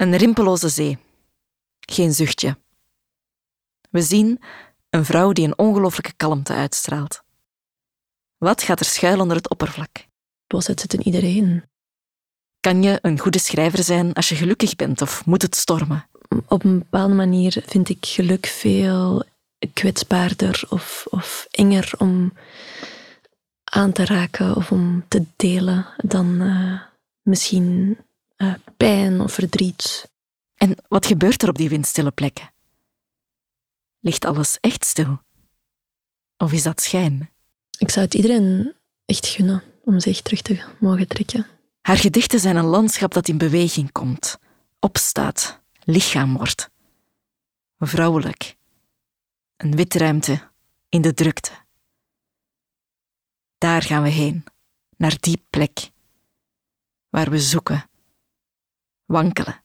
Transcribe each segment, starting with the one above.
Een rimpeloze zee. Geen zuchtje. We zien een vrouw die een ongelooflijke kalmte uitstraalt. Wat gaat er schuil onder het oppervlak? Boosheid zit in iedereen. Kan je een goede schrijver zijn als je gelukkig bent of moet het stormen? Op een bepaalde manier vind ik geluk veel kwetsbaarder of, of enger om aan te raken of om te delen dan uh, misschien uh, pijn of verdriet. En wat gebeurt er op die windstille plekken? Ligt alles echt stil? Of is dat schijn? Ik zou het iedereen echt gunnen om zich terug te mogen trekken. Haar gedichten zijn een landschap dat in beweging komt, opstaat, lichaam wordt. Vrouwelijk. Een witruimte in de drukte. Daar gaan we heen, naar die plek, waar we zoeken, wankelen,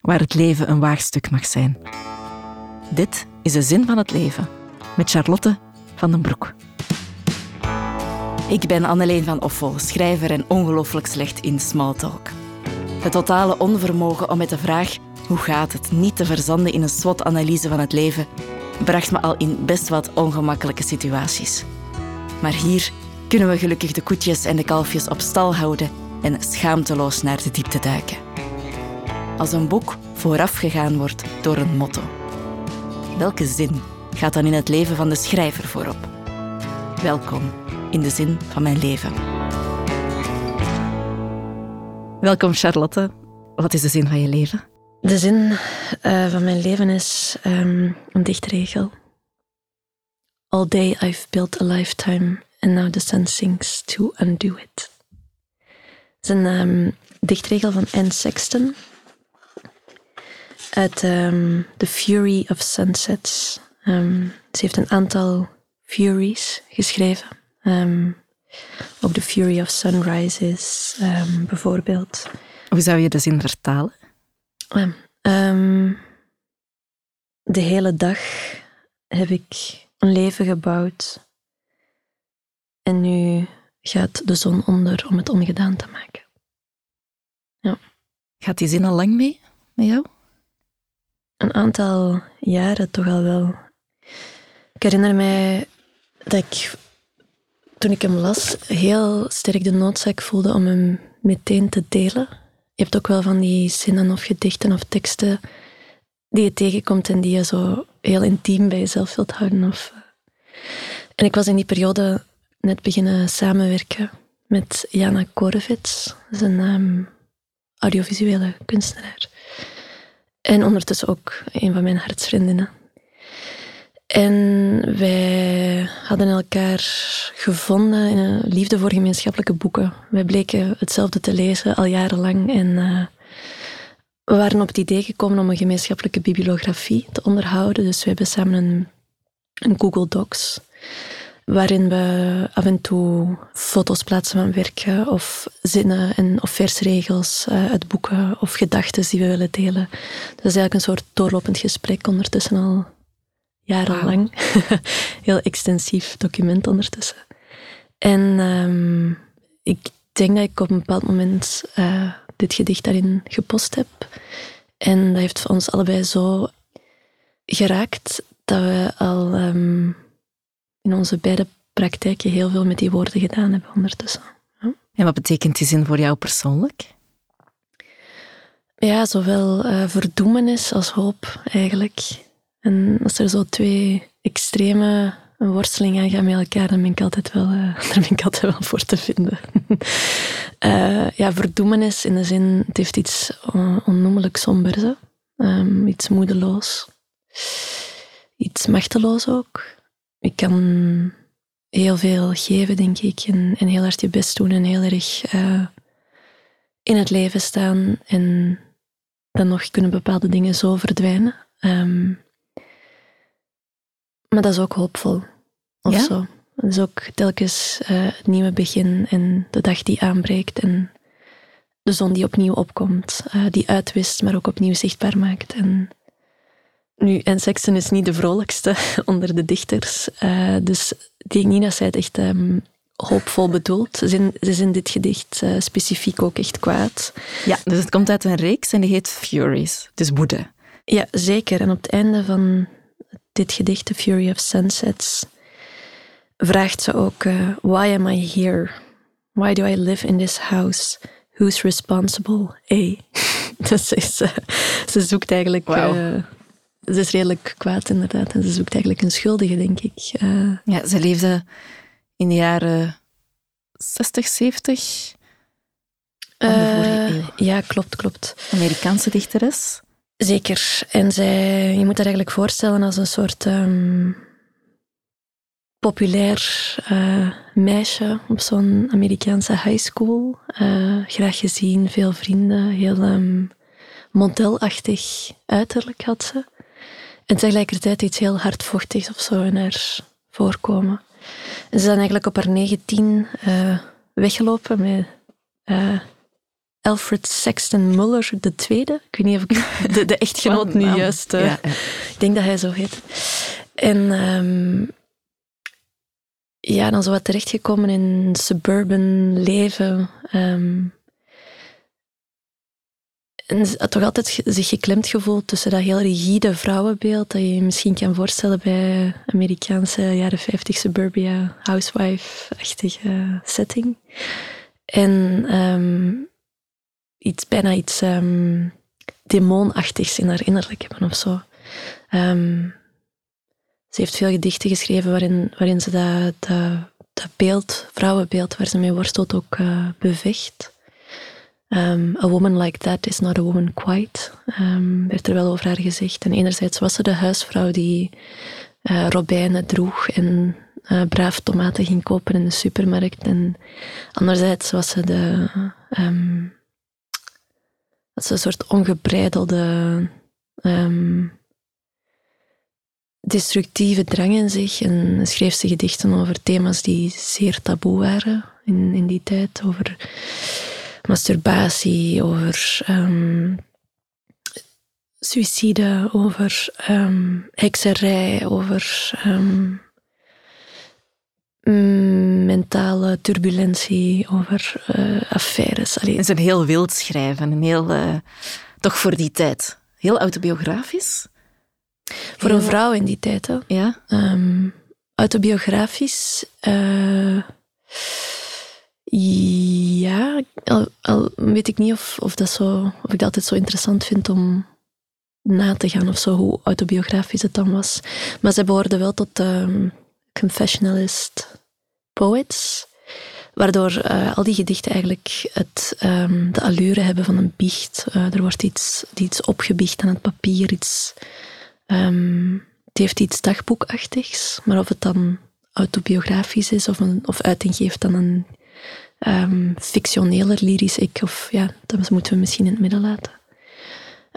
waar het leven een waagstuk mag zijn. Dit is de zin van het leven met Charlotte van den Broek. Ik ben Anneleen van Offel, schrijver en ongelooflijk slecht in smalltalk. Het totale onvermogen om met de vraag hoe gaat het niet te verzanden in een SWOT-analyse van het leven bracht me al in best wat ongemakkelijke situaties. Maar hier kunnen we gelukkig de koetjes en de kalfjes op stal houden en schaamteloos naar de diepte duiken. Als een boek voorafgegaan wordt door een motto. Welke zin gaat dan in het leven van de schrijver voorop? Welkom in de zin van mijn leven. Welkom Charlotte. Wat is de zin van je leven? De zin uh, van mijn leven is um, een dichtregel. All day I've built a lifetime and now the sun sinks to undo it. Het is een um, dichtregel van Anne Sexton uit um, The Fury of Sunsets. Um, ze heeft een aantal Furies geschreven. Ook The Fury of Sunrises, bijvoorbeeld. Hoe zou je de zin vertalen? De hele dag heb ik een leven gebouwd. En nu gaat de zon onder om het ongedaan te maken. Ja. Gaat die zin al lang mee met jou? Een aantal jaren toch al wel. Ik herinner mij dat ik toen ik hem las heel sterk de noodzaak voelde om hem meteen te delen. Je hebt ook wel van die zinnen of gedichten of teksten die je tegenkomt en die je zo heel intiem bij jezelf wilt houden. Of, eh. En ik was in die periode net beginnen samenwerken met Jana Korevits. Dat is een um, audiovisuele kunstenaar. En ondertussen ook een van mijn hartsvriendinnen. En wij hadden elkaar gevonden in een liefde voor gemeenschappelijke boeken. Wij bleken hetzelfde te lezen al jarenlang. En uh, we waren op het idee gekomen om een gemeenschappelijke bibliografie te onderhouden. Dus we hebben samen een, een Google Docs waarin we af en toe foto's plaatsen van werken of zinnen en, of versregels uh, uit boeken of gedachten die we willen delen. Dat is eigenlijk een soort doorlopend gesprek ondertussen al jarenlang. Heel extensief document ondertussen. En um, ik denk dat ik op een bepaald moment uh, dit gedicht daarin gepost heb. En dat heeft ons allebei zo geraakt dat we al um, in onze beide praktijken heel veel met die woorden gedaan hebben ondertussen. Ja. En wat betekent die zin voor jou persoonlijk? Ja, zowel uh, verdoemenis als hoop eigenlijk. En als er zo twee extreme worstelingen aan gaan met elkaar, dan ben ik altijd wel, uh, daar ben ik altijd wel voor te vinden. uh, ja, verdoemenis in de zin, het heeft iets onnoemelijk sombers. Um, iets moedeloos. Iets machteloos ook. Ik kan heel veel geven, denk ik, en, en heel hard je best doen en heel erg uh, in het leven staan en dan nog kunnen bepaalde dingen zo verdwijnen. Um, maar dat is ook hoopvol. Of ja? zo. Dat is ook telkens uh, het nieuwe begin en de dag die aanbreekt en de zon die opnieuw opkomt, uh, die uitwist, maar ook opnieuw zichtbaar maakt. En nu, en Sexton is niet de vrolijkste onder de dichters, uh, dus ik denk niet dat zij het echt um, hoopvol bedoeld. Ze zijn, ze is in dit gedicht uh, specifiek ook echt kwaad. Ja, dus het komt uit een reeks en die heet Furies, dus woede. Ja, zeker. En op het einde van dit gedicht, The Fury of Sunsets, vraagt ze ook: uh, Why am I here? Why do I live in this house? Who's responsible? A. dus is, uh, ze zoekt eigenlijk. Wow. Ze is redelijk kwaad, inderdaad. En ze zoekt eigenlijk een schuldige, denk ik. ja, ze leefde in de jaren 60, 70. ja, klopt, klopt. Amerikaanse dichteres. Zeker. En zij, je moet dat eigenlijk voorstellen als een soort um, populair uh, meisje op zo'n Amerikaanse high school. Uh, graag gezien, veel vrienden, heel um, modelachtig uiterlijk had ze. En tegelijkertijd iets heel hardvochtigs of zo in haar voorkomen. En ze dan eigenlijk op haar 19 uh, weggelopen met Alfred Sexton Muller de tweede. Ik weet niet of ik de, de echtgenoot nu juist... Uh, Ik denk dat hij zo heet. En um, ja, dan zo wat terechtgekomen in suburban leven. Um, en toch altijd zich geklemd gevoeld tussen dat heel rigide vrouwenbeeld dat je je misschien kan voorstellen bij Amerikaanse jaren 50 suburbia housewife-achtige setting. En um, iets, bijna iets um, demonachtigs in haar innerlijk hebben of zo. Um, ze heeft veel gedichten geschreven waarin, waarin ze dat, dat, dat beeld, vrouwenbeeld waar ze mee worstelt, ook uh, bevecht. Um, a woman like that is not a woman quite, um, werd er wel over haar gezegd. En enerzijds was ze de huisvrouw die uh, robijnen droeg en uh, braaf tomaten ging kopen in de supermarkt. En anderzijds was ze de, ze een soort ongebreidelde destructieve drang in zich. En schreef ze gedichten over thema's die zeer taboe waren in, in die tijd. Over masturbatie, over um, suïcide, over um, hekserij, over Mm, mentale turbulentie, over uh, affaires. Het is een heel wild schrijven, een heel, uh, toch voor die tijd, heel autobiografisch. Voor een vrouw in die tijd, hè? Ja. Autobiografisch, uh, ja, al, weet ik niet of, of, dat zo, of ik dat altijd zo interessant vind om na te gaan of zo, hoe autobiografisch het dan was. Maar zij behoorde wel tot um, confessionalist poets, waardoor uh, al die gedichten eigenlijk het, um, de allure hebben van een biecht. Uh, er wordt iets, iets opgebiecht aan het papier, iets, um, het heeft iets dagboekachtigs, maar of het dan autobiografisch is of, een, of uiting geeft aan een um, fictioneler lyrisch ik, of ja, dat moeten we misschien in het midden laten.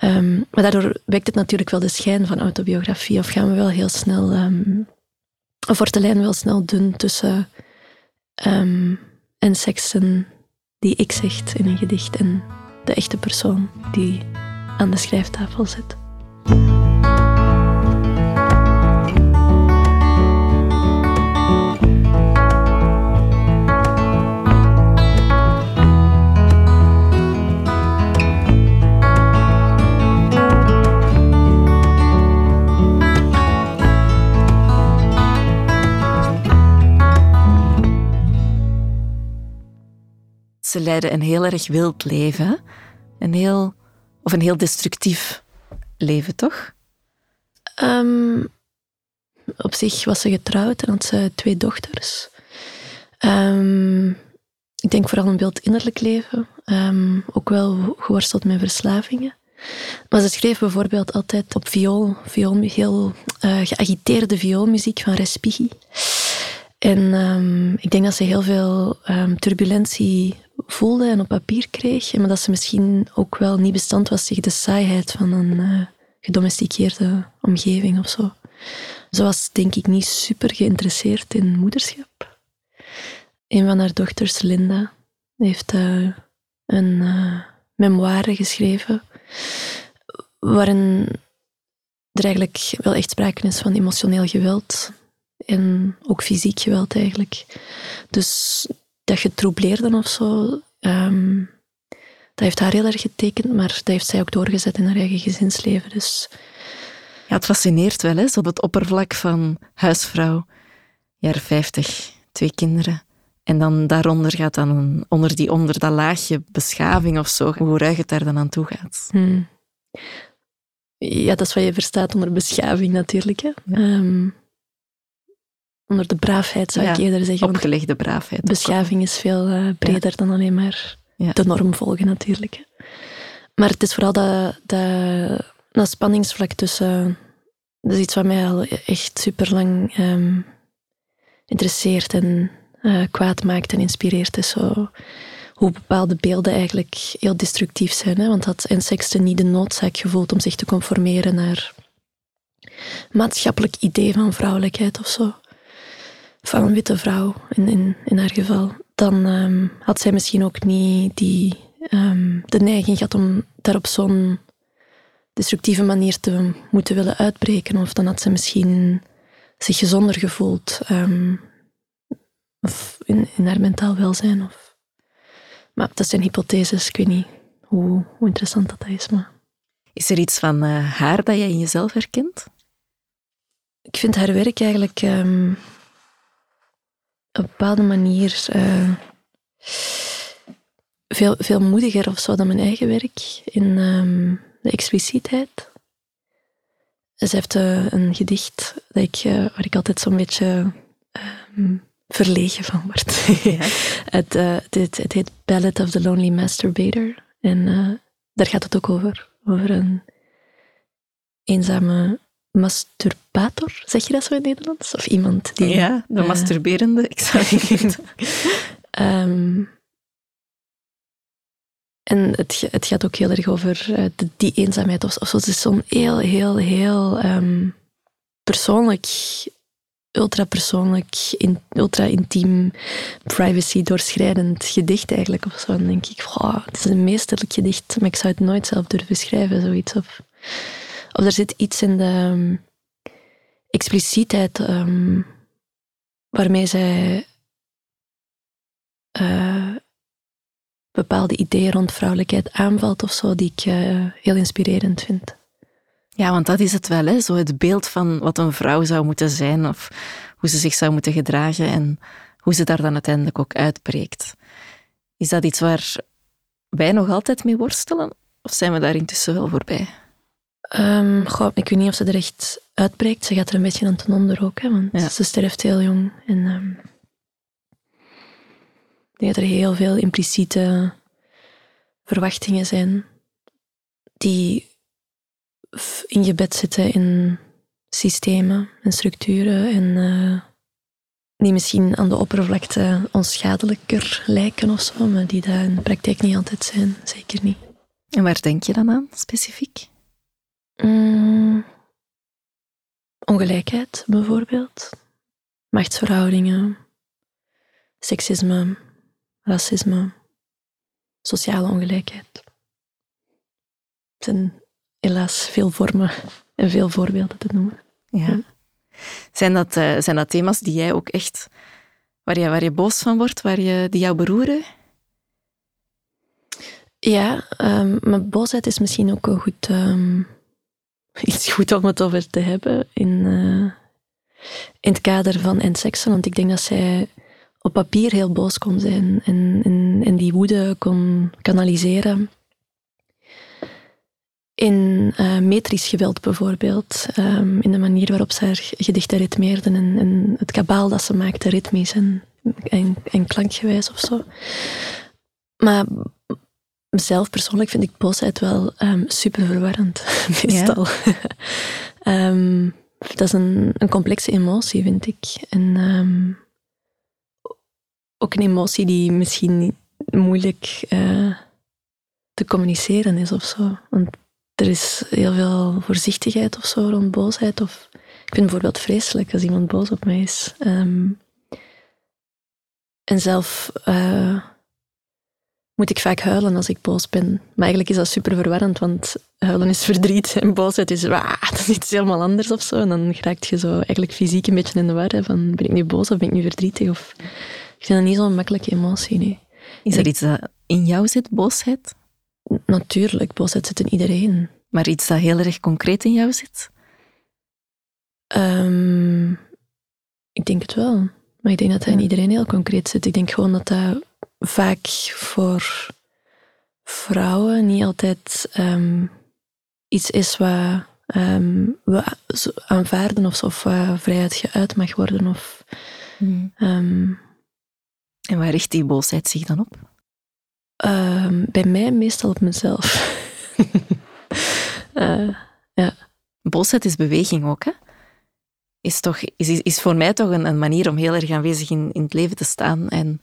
Um, maar daardoor wekt het natuurlijk wel de schijn van autobiografie, of gaan we wel heel snel um, of wordt de lijn wel snel dun tussen en seksen die ik zegt in een gedicht en de echte persoon die aan de schrijftafel zit. Ze leiden een heel erg wild leven. Een heel, of een heel destructief leven, toch? Um, op zich was ze getrouwd en had ze twee dochters. Um, ik denk vooral een beeld innerlijk leven. Um, ook wel geworsteld met verslavingen. Maar ze schreef bijvoorbeeld altijd op viool, viool heel uh, geagiteerde vioolmuziek van Respighi. En ik denk dat ze heel veel um, turbulentie voelde en op papier kreeg, maar dat ze misschien ook wel niet bestand was tegen de saaiheid van een uh, gedomesticeerde omgeving of zo. Ze was denk ik niet super geïnteresseerd in moederschap. Een van haar dochters, Linda, heeft uh, een uh, memoire geschreven waarin er eigenlijk wel echt sprake is van emotioneel geweld En ook fysiek geweld eigenlijk. Dus dat getroubleerde of zo, ehm, dat heeft haar heel erg getekend, maar dat heeft zij ook doorgezet in haar eigen gezinsleven. Dus... Ja, het fascineert wel, hè, op het oppervlak van huisvrouw, jaar 50, twee kinderen. En dan daaronder gaat dan een, onder, die, onder dat laagje beschaving of zo, hoe ruig het daar dan aan toe gaat. Hmm. Ja, dat is wat je verstaat onder beschaving natuurlijk. Hè. Ehm, onder de braafheid zou ik eerder zeggen. Opgelegde braafheid. Beschaving is veel uh, breder dan alleen maar de norm volgen natuurlijk. Maar het is vooral dat, dat, dat spanningsvlak tussen... Dat is iets wat mij al echt super lang um, interesseert en uh, kwaad maakt en inspireert. Is zo hoe bepaalde beelden eigenlijk heel destructief zijn. Hè? Want had Sexton niet de noodzaak gevoeld om zich te conformeren naar maatschappelijk idee van vrouwelijkheid of zo. Van een witte vrouw in, in, in haar geval. Dan um, had zij misschien ook niet die, um, de neiging gehad om daar op zo'n destructieve manier te moeten willen uitbreken. Of dan had ze misschien zich gezonder gevoeld. Um, of in, in haar mentaal welzijn. Of... Maar dat zijn hypotheses, ik weet niet hoe, hoe interessant dat is. Maar... Is er iets van uh, haar dat jij in jezelf herkent? Ik vind haar werk eigenlijk um, op een bepaalde manier uh, veel, veel moediger of zo dan mijn eigen werk in um, de explicietheid. Ze heeft uh, een gedicht dat ik, waar ik altijd zo'n beetje um, verlegen van wordt. Ja. het, het, het, heet Ballad of the Lonely Masturbator. En daar gaat het ook over. Over een eenzame masturbator, zeg je dat zo in het Nederlands? Of iemand die... Ja, de uh, masturberende, ik zou niet weten. um, en het, het gaat ook heel erg over de, die eenzaamheid of, of zo. Het is zo'n heel, heel, heel um, persoonlijk ultra persoonlijk, in, ultra intiem, privacy doorschrijdend gedicht eigenlijk. Of zo. Dan denk ik, wow, het is een meesterlijk gedicht, maar ik zou het nooit zelf durven schrijven, zoiets. Of, of er zit iets in de um, explicietheid um, waarmee zij uh, bepaalde ideeën rond vrouwelijkheid aanvalt of zo, die ik uh, heel inspirerend vind. Ja, want dat is het wel, hè? zo het beeld van wat een vrouw zou moeten zijn of hoe ze zich zou moeten gedragen en hoe ze daar dan uiteindelijk ook uitbreekt. Is dat iets waar wij nog altijd mee worstelen of zijn we daar intussen wel voorbij? Um, goh, ik weet niet of ze er echt uitbreekt. Ze gaat er een beetje aan ten onder ook, hè, want ze sterft heel jong. En um, ik denk dat er heel veel impliciete verwachtingen zijn die ingebed zitten in systemen en structuren en uh, die misschien aan de oppervlakte onschadelijker lijken of zo, maar die daar in de praktijk niet altijd zijn. Zeker niet. En waar denk je dan aan, specifiek? Mm, ongelijkheid, bijvoorbeeld. Machtsverhoudingen, seksisme, racisme, sociale ongelijkheid. Het zijn helaas veel vormen en veel voorbeelden te noemen. Ja. Zijn, dat, uh, zijn dat thema's die jij ook echt, waar je, waar je boos van wordt, waar je, die jou beroeren? Ja, um, maar boosheid is misschien ook wel goed, um, iets goed om het over te hebben in, uh, in het kader van N-seksen. Want ik denk dat zij op papier heel boos kon zijn en, die woede kon kanaliseren in uh, metrisch geweld bijvoorbeeld, um, in de manier waarop ze haar gedichten ritmeerden en, en, het kabaal dat ze maakte, ritmisch en, en, en klankgewijs of zo. Maar zelf persoonlijk vind ik boosheid wel um, super verwarrend, meestal. Ja. um, dat is een, een, complexe emotie, vind ik. En ook een emotie die misschien moeilijk uh, te communiceren is of zo. Want er is heel veel voorzichtigheid of zo rond boosheid. Of, ik vind het bijvoorbeeld vreselijk als iemand boos op mij is. En zelf uh, moet ik vaak huilen als ik boos ben. Maar eigenlijk is dat super verwarrend, want huilen is verdriet en boosheid is, wah, dat is iets helemaal anders of zo. En dan raak je zo eigenlijk fysiek een beetje in de war. Hè, van, ben ik nu boos of ben ik nu verdrietig? Of, ik vind dat niet zo'n makkelijke emotie. Nee. Is er iets dat in jou zit, boosheid? Natuurlijk, boosheid zit in iedereen. Maar iets dat heel erg concreet in jou zit? Um, ik denk het wel. Maar ik denk dat hij in iedereen heel concreet zit. Ik denk gewoon dat dat vaak voor vrouwen niet altijd um, iets is wat um, we aanvaarden of, of wat vrijheid geuit mag worden. Of, hmm. en waar richt die boosheid zich dan op? bij mij meestal op mezelf. uh, ja. Boosheid is beweging ook, hè? Is, toch, is, is voor mij toch een, een manier om heel erg aanwezig in, in het leven te staan. En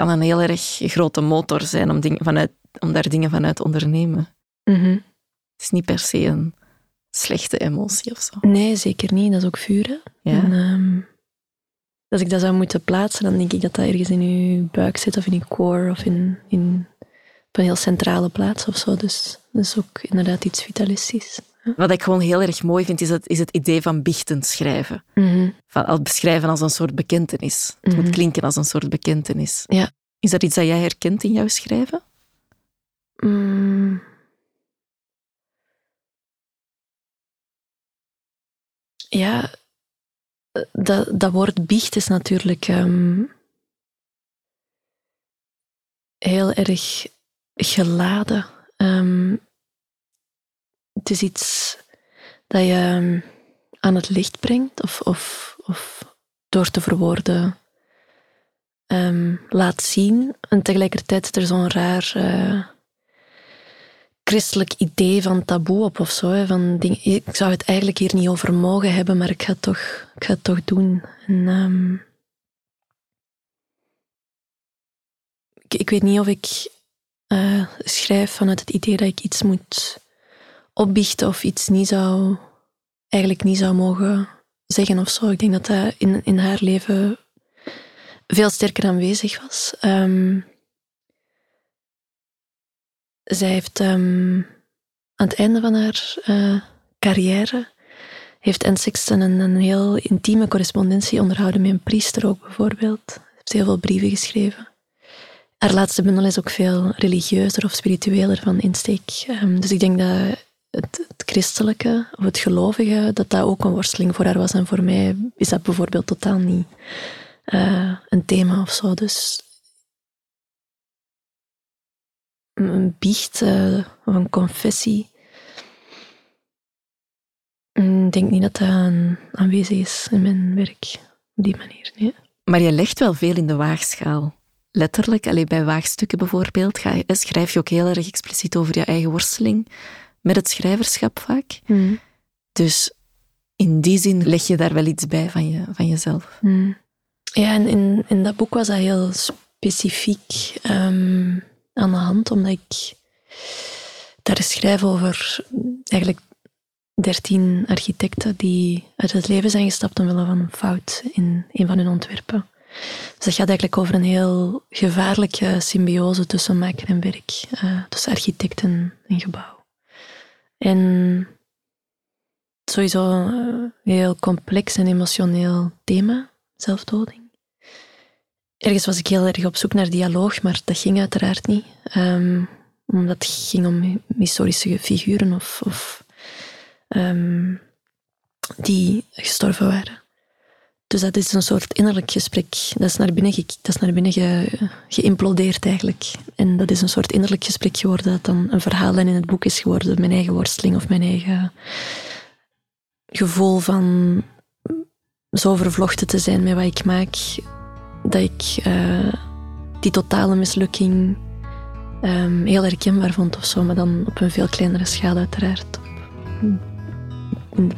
kan een heel erg grote motor zijn om, ding, vanuit, om daar dingen vanuit te ondernemen. Mhm. Het is niet per se een slechte emotie of zo. Nee, zeker niet. Dat is ook vuur. Ja. En, um, als ik dat zou moeten plaatsen, dan denk ik dat dat ergens in je buik zit of in je core of in, in, op een heel centrale plaats of zo. Dus dat is ook inderdaad iets vitalistisch. Wat ik gewoon heel erg mooi vind, is het, is het idee van biechtend schrijven. Mm Van al beschrijven als een soort bekentenis. Het moet klinken als een soort bekentenis. Ja. Is dat iets dat jij herkent in jouw schrijven? Mm. Ja, dat, dat woord biecht is natuurlijk um, heel erg geladen. Um, het is iets dat je um, aan het licht brengt of, of, of door te verwoorden um, laat zien. En tegelijkertijd is er zo'n raar uh, christelijk idee van taboe op of zo. Hè, van ding, ik zou het eigenlijk hier niet over mogen hebben, maar ik ga het toch, ik ga het toch doen. En, um, ik, weet niet of ik uh, schrijf vanuit het idee dat ik iets moet opbiechten of iets niet zou, eigenlijk niet zou mogen zeggen of zo. Ik denk dat dat in, in haar leven veel sterker aanwezig was. Um, zij heeft um, aan het einde van haar uh, carrière heeft Anne Sexton een, een, heel intieme correspondentie onderhouden met een priester ook bijvoorbeeld. Ze heeft heel veel brieven geschreven. Haar laatste bundel is ook veel religieuzer of spiritueler van insteek. Um, dus ik denk dat het, christelijke of het gelovige, dat dat ook een worsteling voor haar was. En voor mij is dat bijvoorbeeld totaal niet uh, een thema of zo. Dus een biecht uh, of een confessie. Mm, ik denk niet dat dat aanwezig is in mijn werk op die manier. Nee. Maar je legt wel veel in de waagschaal. Letterlijk, alleen bij waagstukken bijvoorbeeld, ga je, schrijf je ook heel erg expliciet over je eigen worsteling met het schrijverschap vaak. Mm. Dus in die zin leg je daar wel iets bij van, je, van jezelf. Mm. Ja, en in, in dat boek was dat heel specifiek um, aan de hand, omdat ik daar schrijf over eigenlijk dertien architecten die uit het leven zijn gestapt omwille van een fout in een van hun ontwerpen. Dus dat gaat eigenlijk over een heel gevaarlijke symbiose tussen maker en werk, uh, tussen architecten en gebouw. En sowieso een heel complex en emotioneel thema, zelfdoding. Ergens was ik heel erg op zoek naar dialoog, maar dat ging uiteraard niet. Um, omdat het ging om historische figuren of, of um, die gestorven waren. Dus dat is een soort innerlijk gesprek. Dat is naar binnen, dat is naar binnen ge, geïmplodeerd eigenlijk. En dat is een soort innerlijk gesprek geworden dat dan een verhaal in het boek is geworden. Mijn eigen worsteling of mijn eigen gevoel van zo vervlochten te zijn met wat ik maak. Dat ik uh, die totale mislukking um, heel herkenbaar vond of zo. Maar dan op een veel kleinere schaal uiteraard. Op,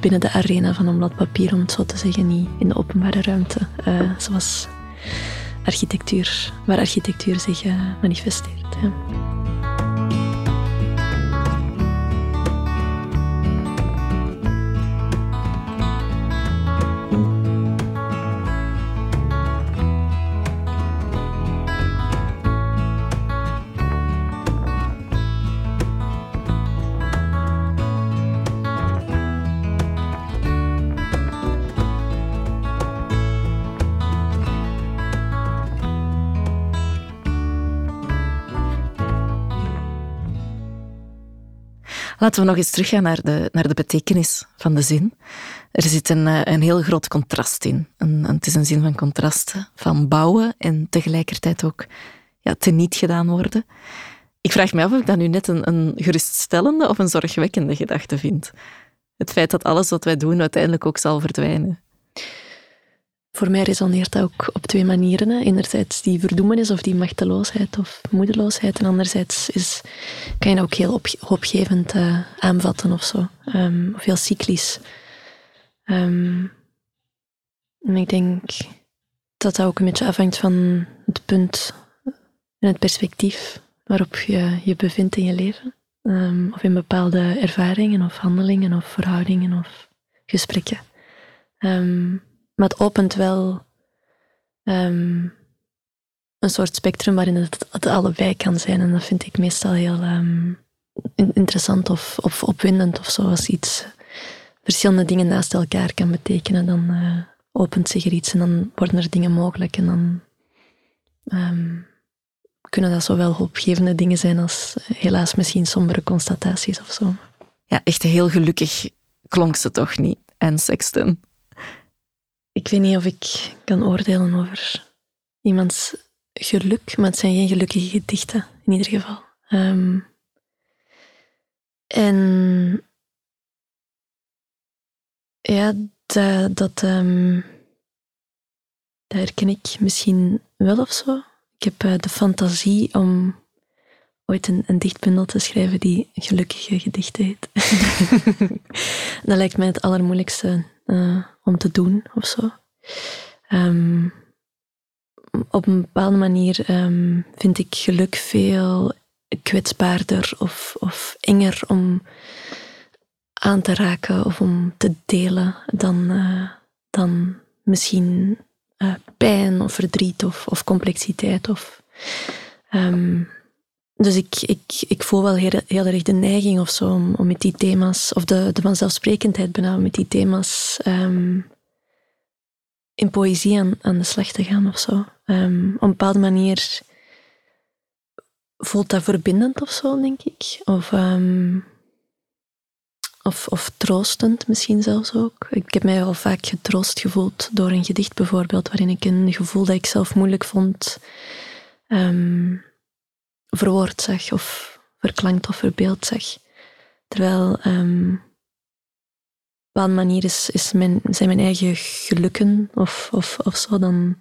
binnen de arena van een blad papier, om het zo te zeggen, niet in de openbare ruimte, uh, zoals architectuur, waar architectuur zich uh, manifesteert. Laten we nog eens teruggaan naar de, naar de betekenis van de zin. Er zit een, eh, een heel groot contrast in. Een, het is een zin van contrasten, van bouwen en tegelijkertijd ook ja, teniet gedaan worden. Ik vraag me af of ik dat nu net een, een geruststellende of een zorgwekkende gedachte vind. Het feit dat alles wat wij doen uiteindelijk ook zal verdwijnen. Voor mij resoneert dat ook op twee manieren. Hè. Enerzijds die verdoemenis of die machteloosheid of moedeloosheid. En anderzijds is, kan je dat ook heel op, hoopgevend uh, aanvatten of zo. Um, of heel cyclisch. Um, en ik denk dat dat ook een beetje afhangt van het punt en het perspectief waarop je je bevindt in je leven. Um, of in bepaalde ervaringen of handelingen of verhoudingen of gesprekken. Um, maar het opent wel um, een soort spectrum waarin het, allebei kan zijn. En dat vind ik meestal heel interessant of, of opwindend of zo. Als iets verschillende dingen naast elkaar kan betekenen, dan uh, opent zich er iets en dan worden er dingen mogelijk. En dan kunnen dat zowel hoopgevende dingen zijn als eh, helaas misschien sombere constataties of zo. Ja, echt heel gelukkig klonk ze toch niet, en Sexton? Ik weet niet of ik kan oordelen over iemands geluk, maar het zijn geen gelukkige gedichten, in ieder geval. Ehm, en ja, dat, um, dat herken ik misschien wel of zo. Ik heb eh, de fantasie om ooit een, een dichtbundel te schrijven die Gelukkige Gedichten heet. dat lijkt mij het allermoeilijkste uh, om te doen of zo. Ehm, op een bepaalde manier um, vind ik geluk veel kwetsbaarder of, of enger om aan te raken of om te delen dan, uh, dan misschien uh, pijn of verdriet of, of complexiteit. Of, um, dus ik, ik, ik voel wel heel, heel erg de neiging of zo om, om met die thema's, of de, de vanzelfsprekendheid bijna, met die thema's um, in poëzie aan, aan de slag te gaan of zo. Um, op een bepaalde manier voelt dat verbindend of zo, denk ik. Of um, of, of troostend misschien zelfs ook. Ik heb mij al vaak getroost gevoeld door een gedicht bijvoorbeeld, waarin ik een gevoel dat ik zelf moeilijk vond verwoord zag of verklankt of verbeeld zag. Terwijl um, op een manier is, is mijn, zijn mijn eigen gelukken of, of, of zo dan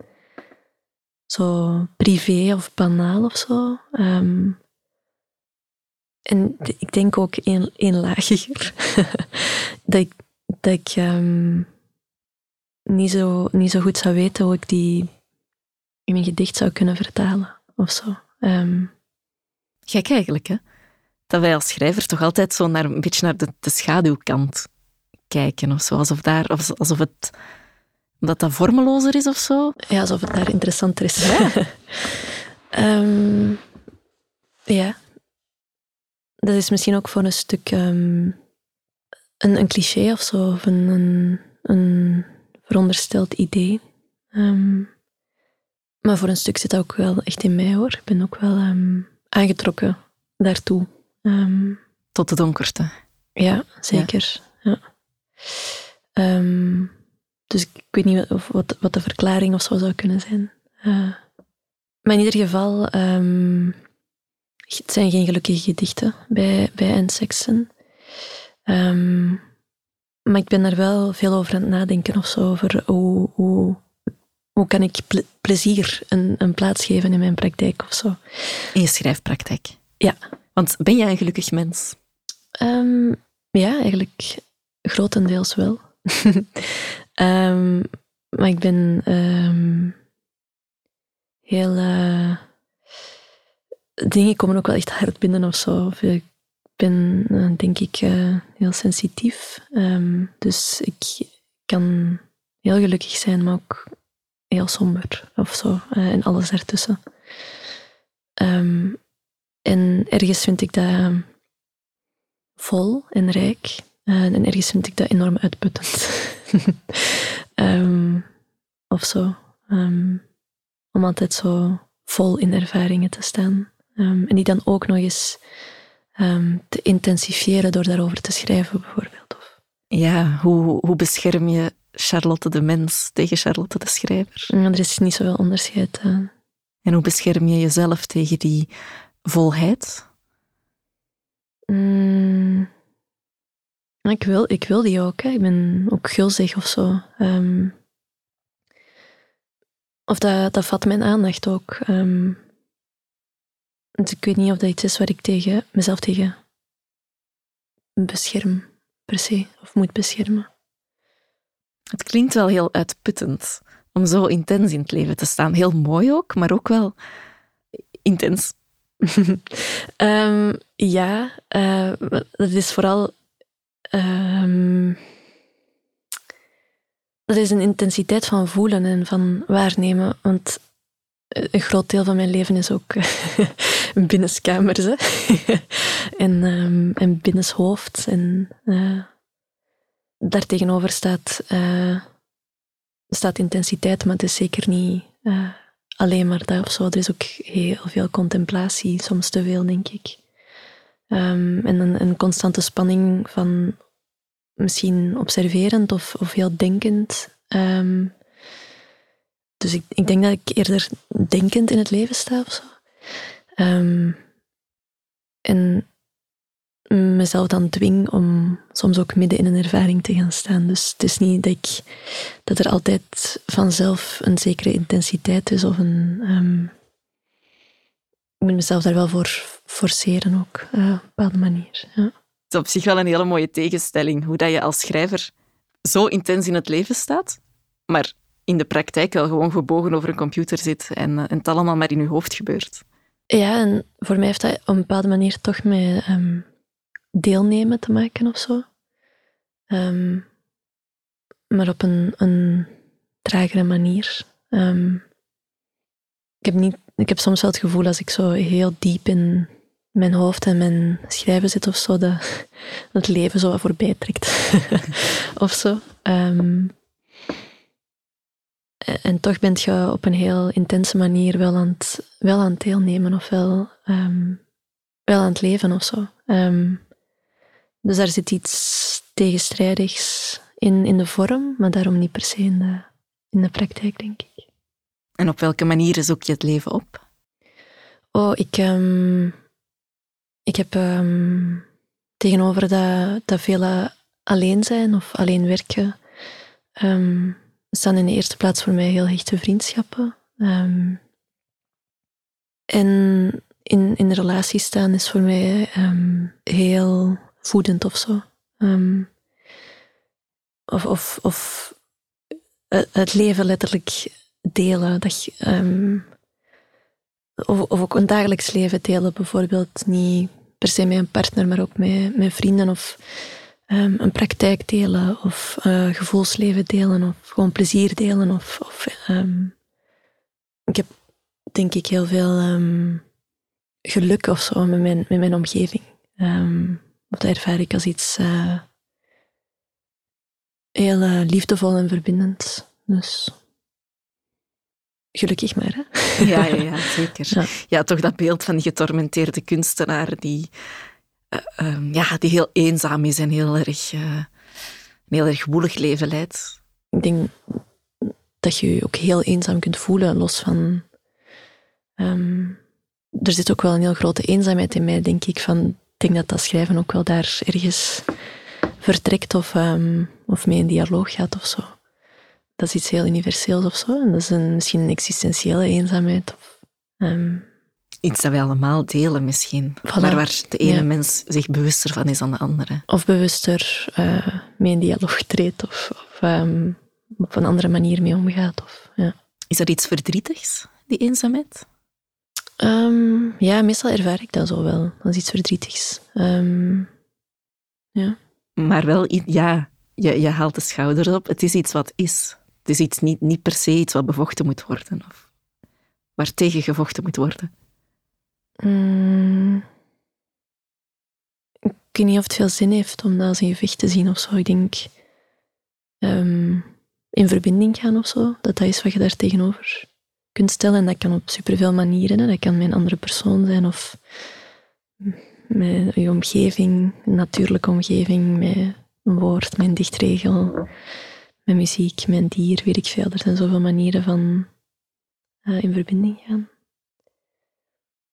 zo privé of banaal of zo. Um, en ik denk ook één, lager. dat ik, dat ik um, niet, zo, niet zo goed zou weten hoe ik die in mijn gedicht zou kunnen vertalen. Of zo. Um, Gek eigenlijk, hè? Dat wij als schrijver toch altijd zo naar, een beetje naar de, de schaduwkant kijken. Of zo. Alsof, daar, of, alsof het dat dat vormelozer is of zo. Ja, alsof het daar interessanter is. Ja. um, ja dat is misschien ook voor een stuk um, een, een, cliché of zo, of een, een, een verondersteld idee. Um, maar voor een stuk zit dat ook wel echt in mij hoor. Ik ben ook wel um, aangetrokken daartoe. Tot de donkerte. Ja, zeker. Ja. ja. dus ik weet niet wat, wat, wat, de verklaring of zo zou kunnen zijn. Uh, maar in ieder geval het zijn geen gelukkige gedichten bij, bij maar ik ben daar wel veel over aan het nadenken of zo. Over hoe, hoe, hoe kan ik plezier een, een plaats geven in mijn praktijk of zo. In je schrijfpraktijk? Ja. Want ben jij een gelukkig mens? Um, ja, eigenlijk grotendeels wel. um, maar ik ben heel. Uh, dingen komen ook wel echt hard binnen of zo. Of ik ben, eh, denk ik, uh, heel sensitief. Dus ik kan heel gelukkig zijn, maar ook heel somber of zo. Uh, en alles ertussen. Um, en ergens vind ik dat vol en rijk. en ergens vind ik dat enorm uitputtend. um, of zo. om altijd zo vol in ervaringen te staan. Ehm, en die dan ook nog eens ehm, te intensifieren door daarover te schrijven, bijvoorbeeld. Of... Ja, hoe, hoe bescherm je Charlotte de mens tegen Charlotte de schrijver? er is niet zoveel onderscheid. Uh. En hoe bescherm je jezelf tegen die volheid? Mm, ik, wil, ik wil die ook. Hè. Ik ben ook gulzig of zo. Ehm, of dat, dat vat mijn aandacht ook. Um, dus ik weet niet of dat iets is waar ik tegen, mezelf tegen bescherm, per se, of moet beschermen. Het klinkt wel heel uitputtend om zo intens in het leven te staan. Heel mooi ook, maar ook wel intens. um, ja, uh, dat is vooral. Um, dat is een intensiteit van voelen en van waarnemen. Want een groot deel van mijn leven is ook binnenskamers. En, um, en binnenshoofd. En uh, daartegenover staat, uh, staat intensiteit, maar het is zeker niet uh, alleen maar dat of zo. Er is ook heel veel contemplatie, soms te veel, denk ik. Um, en een, constante spanning van misschien observerend of, of heel denkend. Um, dus ik, ik denk dat ik eerder denkend in het leven sta of zo. Um, en mezelf dan dwing om soms ook midden in een ervaring te gaan staan. Dus het is niet dat, ik, dat er altijd vanzelf een zekere intensiteit is of een. Um, ik moet mezelf daar wel voor forceren ook, uh, op een bepaalde manier. Ja. Het is op zich wel een hele mooie tegenstelling, hoe dat je als schrijver zo intens in het leven staat, maar in de praktijk wel gewoon gebogen over een computer zit en, uh, en het allemaal maar in je hoofd gebeurt. Ja, en voor mij heeft dat op een bepaalde manier toch met um, deelnemen te maken of zo. Um, maar op een, een tragere manier. Um, ik, heb niet, ik heb soms wel het gevoel als ik zo heel diep in mijn hoofd en mijn schrijven zit of zo, dat het leven zo wat voorbij trekt. of zo. Um, en toch bent je op een heel intense manier wel aan het, wel aan het deelnemen of wel, wel aan het leven of zo. Dus daar zit iets tegenstrijdigs in, in de vorm, maar daarom niet per se in de, in de praktijk, denk ik. En op welke manieren zoek je het leven op? Oh, ik, um, ik heb tegenover dat, dat vele alleen zijn of alleen werken staan in de eerste plaats voor mij heel hechte vriendschappen. Um, en in, in relatie staan is voor mij um, heel voedend of zo. Um, of, of, of het leven letterlijk delen. Dat je, of, of ook een dagelijks leven delen, bijvoorbeeld. Niet per se met een partner, maar ook met, met vrienden of um, een praktijk delen of uh, gevoelsleven delen of gewoon plezier delen. Of, of ik heb denk ik heel veel geluk of zo met mijn, met mijn omgeving. Dat ervaar ik als iets uh, heel uh, liefdevol en verbindend. Dus gelukkig maar. Hè? Ja, ja, ja zeker. Ja. ja. toch dat beeld van die getormenteerde kunstenaar die eh, ehm, ja, die heel eenzaam is en heel erg, een heel erg woelig leven leidt. Ik denk dat je je ook heel eenzaam kunt voelen, los van... Um, er zit ook wel een heel grote eenzaamheid in mij, denk ik. Van, ik denk dat dat schrijven ook wel daar ergens vertrekt of, um, of mee in dialoog gaat of zo. Dat is iets heel universeels of zo. En dat is een, misschien een existentiële eenzaamheid. Of, Iets dat wij allemaal delen misschien. Maar waar de ene mens zich bewuster van is dan de andere. Of bewuster uh, mee in dialoog treedt of, of um, op een andere manier mee omgaat. Of, ja. Is dat iets verdrietigs, die eenzaamheid? Um, ja, meestal ervaar ik dat zo wel. als iets verdrietigs. Um, ja. Maar wel, ja, je, je haalt de schouders op. Het is iets wat is. Het is iets niet, niet per se iets wat bevochten moet worden. Of waar tegen gevochten moet worden. Mm. ik weet niet of het veel zin heeft om dat als een gevecht te zien of zo. Ik denk in verbinding gaan of zo, dat dat is wat je daar tegenover kunt stellen. En dat kan op superveel manieren. Hè. Dat kan met een andere persoon zijn of met je omgeving, een natuurlijke omgeving, met een woord, met dichtregel, met muziek, met een dier, weet ik veel. Er zijn zoveel manieren van uh, in verbinding gaan.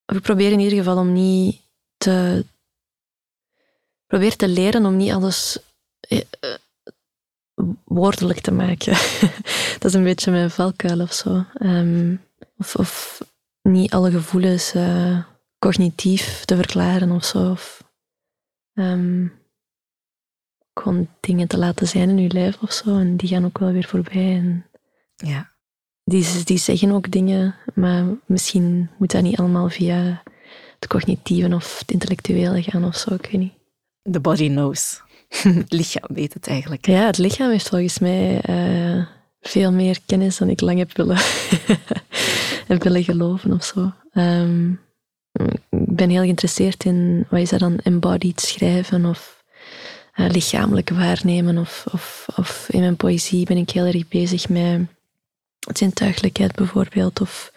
Ik probeer in ieder geval om niet te... Probeer te leren om niet alles uh, woordelijk te maken. dat is een beetje mijn valkuil of zo. Um, of, of, niet alle gevoelens uh, cognitief te verklaren of zo. Of, um, gewoon dingen te laten zijn in je lijf of zo. En die gaan ook wel weer voorbij. En ja. die, die zeggen ook dingen, maar misschien moet dat niet allemaal via het cognitieve of het intellectuele gaan of zo. Ik weet niet. The body knows. het lichaam weet het eigenlijk. Ja, het lichaam heeft volgens mij uh, veel meer kennis dan ik lang heb willen, heb willen geloven of zo. Um, ik ben heel geïnteresseerd in, wat is dat dan, embodied schrijven of uh, lichamelijk waarnemen. Of, of, of in mijn poëzie ben ik heel erg bezig met zintuigelijkheid bijvoorbeeld. Of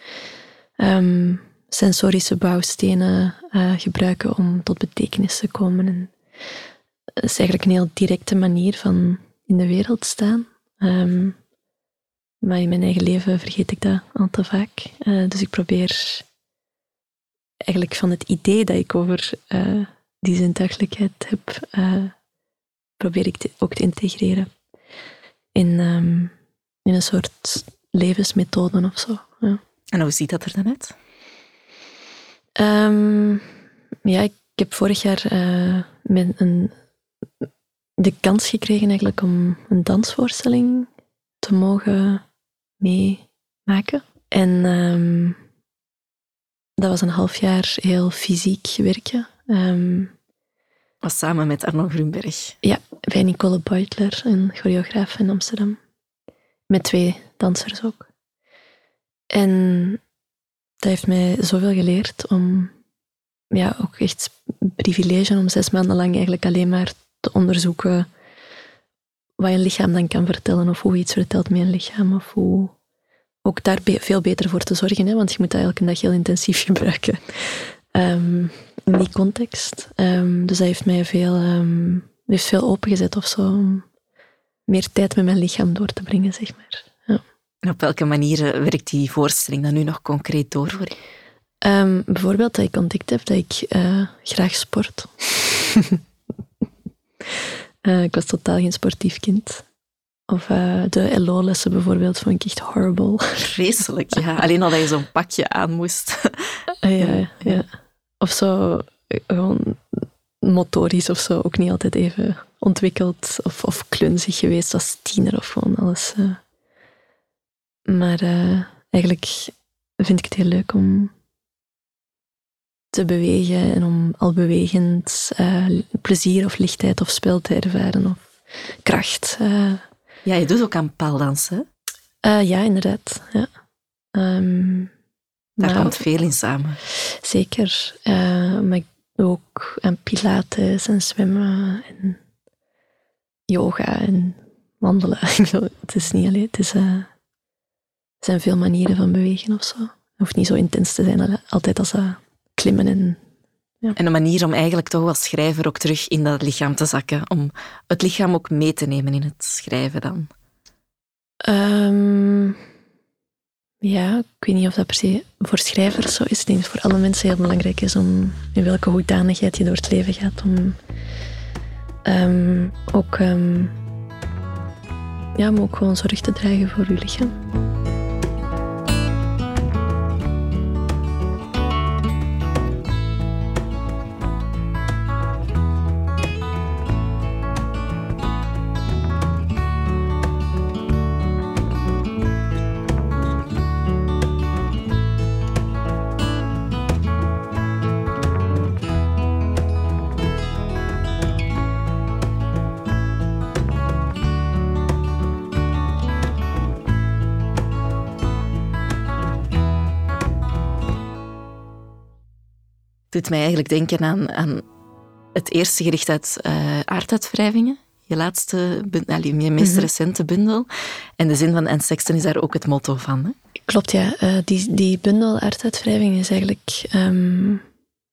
um, sensorische bouwstenen uh, gebruiken om tot betekenis te komen. En dat is eigenlijk een heel directe manier van in de wereld staan. Um, maar in mijn eigen leven vergeet ik dat al te vaak. Uh, dus ik probeer eigenlijk van het idee dat ik over uh, die zintuigelijkheid heb, uh, probeer ik te, ook te integreren in, um, in een soort levensmethode of zo. Ja. En hoe ziet dat er dan uit? Um, ja, ik heb vorig jaar met een de kans gekregen eigenlijk om een dansvoorstelling te mogen meemaken. En um, dat was een half jaar heel fysiek werken. Um, was samen met Arno Grunberg. Ja, bij Nicole Beutler, een choreograaf in Amsterdam. Met twee dansers ook. En dat heeft mij zoveel geleerd om ja, ook echt privilege om zes maanden lang eigenlijk alleen maar te onderzoeken wat een lichaam dan kan vertellen of hoe iets vertelt met een lichaam of hoe ook daar veel beter voor te zorgen, hè, want je moet dat elke dag heel intensief gebruiken um, in die context. Um, dus dat heeft mij veel, um, heeft veel opengezet of zo, om meer tijd met mijn lichaam door te brengen, zeg maar. Ja. En op welke manieren werkt die voorstelling dan nu nog concreet door voor je? Um, bijvoorbeeld dat ik ontdekt heb dat ik uh, graag sport. uh, ik was totaal geen sportief kind. Of uh, de LO-lessen bijvoorbeeld vond ik echt horrible. Vreselijk, ja. Alleen al dat je zo'n pakje aan moest. ja, ja. Of zo, gewoon motorisch of zo, ook niet altijd even ontwikkeld of, of klunzig geweest als tiener of gewoon alles. Maar eigenlijk vind ik het heel leuk om te bewegen en om al bewegend uh, plezier of lichtheid of spel te ervaren of kracht. Uh. Ja, je doet ook aan paaldansen. Uh, ja, inderdaad. Ja. Um, Daar komt veel in samen. Zeker. maar ik doe ook aan pilates en zwemmen en yoga en wandelen. het is niet alleen, het is, er zijn veel manieren van bewegen of zo. Het hoeft niet zo intens te zijn altijd als dat klimmen. En, ja. en een manier om eigenlijk toch als schrijver ook terug in dat lichaam te zakken. Om het lichaam ook mee te nemen in het schrijven dan. Um, ja, ik weet niet of dat per se voor schrijvers zo is. Ik denk dat het voor alle mensen heel belangrijk is om in welke hoedanigheid je door het leven gaat. Om um, ook, um, ja, om ook gewoon zorg te dragen voor je lichaam. Doet mij eigenlijk denken aan, aan het eerste gericht uit uh, aarduitwrijvingen. Je laatste, je meest mhm. recente bundel. En de zin van En Sexton is daar ook het motto van. Hè? Klopt, ja. Uh, die, die bundel aarduitwrijving is eigenlijk um,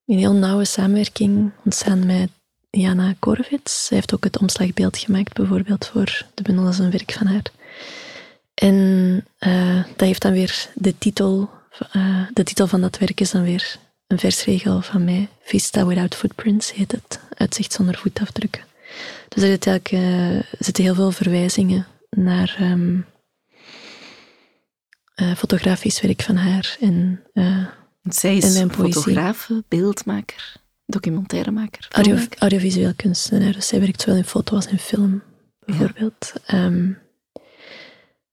een heel nauwe samenwerking ontstaan met Jana Korvits. Zij heeft ook het omslagbeeld gemaakt, bijvoorbeeld voor de bundel als een werk van haar. En uh, dat heeft dan weer de titel, uh, de titel van dat werk is dan weer een versregel van mij. Vista without footprints heet het. Uitzicht zonder voetafdrukken. Dus er zitten, uh, zitten heel veel verwijzingen naar um, fotografisch werk van haar en zij is fotograaf, beeldmaker, documentairemaker. Audio, audiovisueel kunstenaar. Dus zij werkt zowel in foto als in film, bijvoorbeeld. Ehm,